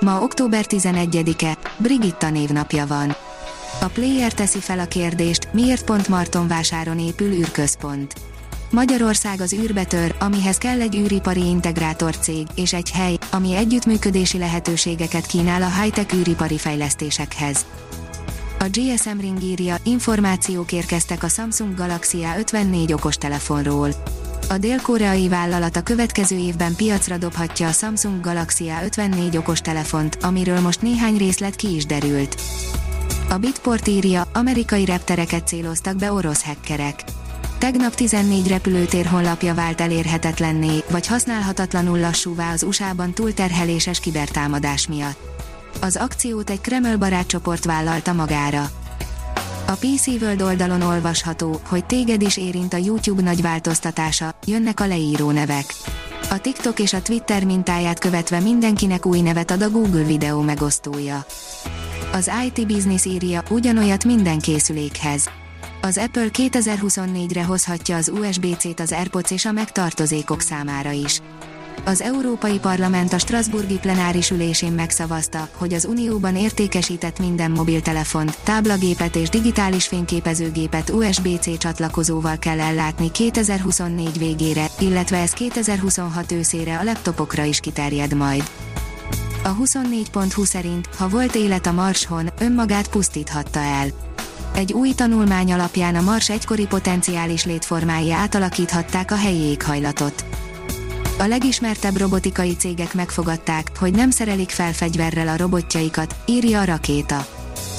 Ma október 11-e, Brigitta névnapja van. A Player teszi fel a kérdést, miért pont Martonvásáron épül űrközpont. Magyarország az űrbetör, amihez kell egy űripari integrátor cég, és egy hely, ami együttműködési lehetőségeket kínál a high-tech űripari fejlesztésekhez. A GSM Ring írja, információk érkeztek a Samsung Galaxy A54 okostelefonról. A dél-koreai vállalat a következő évben piacra dobhatja a Samsung Galaxy A54 okostelefont, amiről most néhány részlet ki is derült. A Bitport írja, amerikai reptereket céloztak be orosz hackerek. Tegnap 14 repülőtér honlapja vált elérhetetlenné, vagy használhatatlanul lassúvá az USA-ban túlterheléses kibertámadás miatt. Az akciót egy Kreml barátcsoport vállalta magára. A PC World oldalon olvasható, hogy téged is érint a YouTube nagy változtatása, jönnek a leíró nevek. A TikTok és a Twitter mintáját követve mindenkinek új nevet ad a Google videó megosztója. Az IT Business írja, ugyanolyat minden készülékhez. Az Apple 2024-re hozhatja az USB-C-t az AirPods és a megtartozékok számára is. Az Európai Parlament a Strasburgi plenáris ülésén megszavazta, hogy az Unióban értékesített minden mobiltelefont, táblagépet és digitális fényképezőgépet USB-C csatlakozóval kell ellátni 2024 végére, illetve ez 2026 őszére a laptopokra is kiterjed majd. A 24.20 szerint, ha volt élet a Marshon, önmagát pusztíthatta el. Egy új tanulmány alapján a Mars egykori potenciális létformái átalakíthatták a helyi éghajlatot a legismertebb robotikai cégek megfogadták, hogy nem szerelik fel fegyverrel a robotjaikat, írja a rakéta.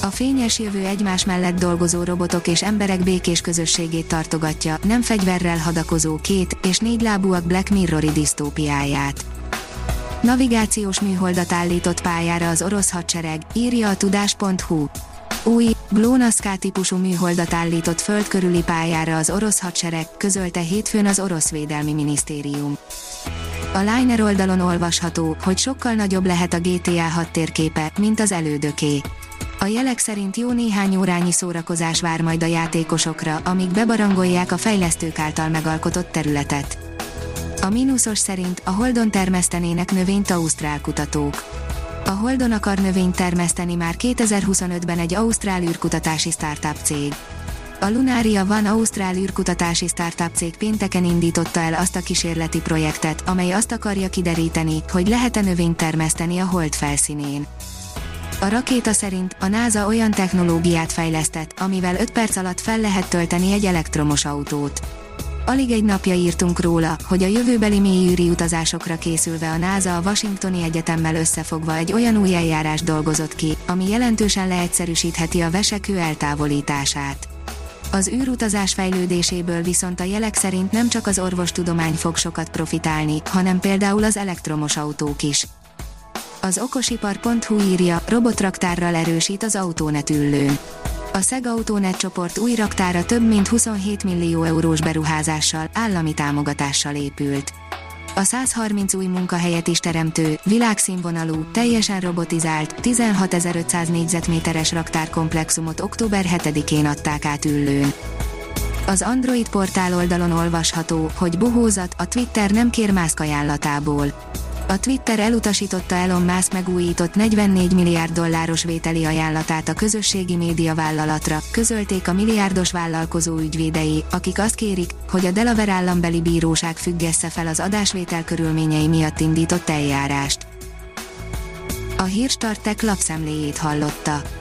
A fényes jövő egymás mellett dolgozó robotok és emberek békés közösségét tartogatja, nem fegyverrel hadakozó két és négy lábúak Black Mirrori disztópiáját. Navigációs műholdat állított pályára az orosz hadsereg, írja a tudás.hu. Új, GLONASS típusú műholdat állított föld körüli pályára az orosz hadsereg, közölte hétfőn az orosz védelmi minisztérium. A Liner oldalon olvasható, hogy sokkal nagyobb lehet a GTA 6 térképe, mint az elődöké. A jelek szerint jó néhány órányi szórakozás vár majd a játékosokra, amíg bebarangolják a fejlesztők által megalkotott területet. A mínuszos szerint a Holdon termesztenének növényt ausztrál kutatók. A Holdon akar növényt termeszteni már 2025-ben egy ausztrál űrkutatási startup cég. A Lunaria van Ausztrál űrkutatási startup cég pénteken indította el azt a kísérleti projektet, amely azt akarja kideríteni, hogy lehet-e növényt termeszteni a hold felszínén. A rakéta szerint a NASA olyan technológiát fejlesztett, amivel 5 perc alatt fel lehet tölteni egy elektromos autót. Alig egy napja írtunk róla, hogy a jövőbeli mélyűri utazásokra készülve a NASA a Washingtoni Egyetemmel összefogva egy olyan új eljárás dolgozott ki, ami jelentősen leegyszerűsítheti a vesekő eltávolítását. Az űrutazás fejlődéséből viszont a jelek szerint nem csak az orvostudomány fog sokat profitálni, hanem például az elektromos autók is. Az okosipar.hu írja, robotraktárral erősít az autónet üllőn. A SEG Autonet csoport új raktára több mint 27 millió eurós beruházással, állami támogatással épült. A 130 új munkahelyet is teremtő, világszínvonalú, teljesen robotizált, 16.500 négyzetméteres raktárkomplexumot október 7-én adták át üllőn. Az Android portál oldalon olvasható, hogy bohózat, a Twitter nem kér mászk ajánlatából a Twitter elutasította Elon Musk megújított 44 milliárd dolláros vételi ajánlatát a közösségi média vállalatra, közölték a milliárdos vállalkozó ügyvédei, akik azt kérik, hogy a Delaware állambeli bíróság függesse fel az adásvétel körülményei miatt indított eljárást. A hírstartek lapszemléjét hallotta.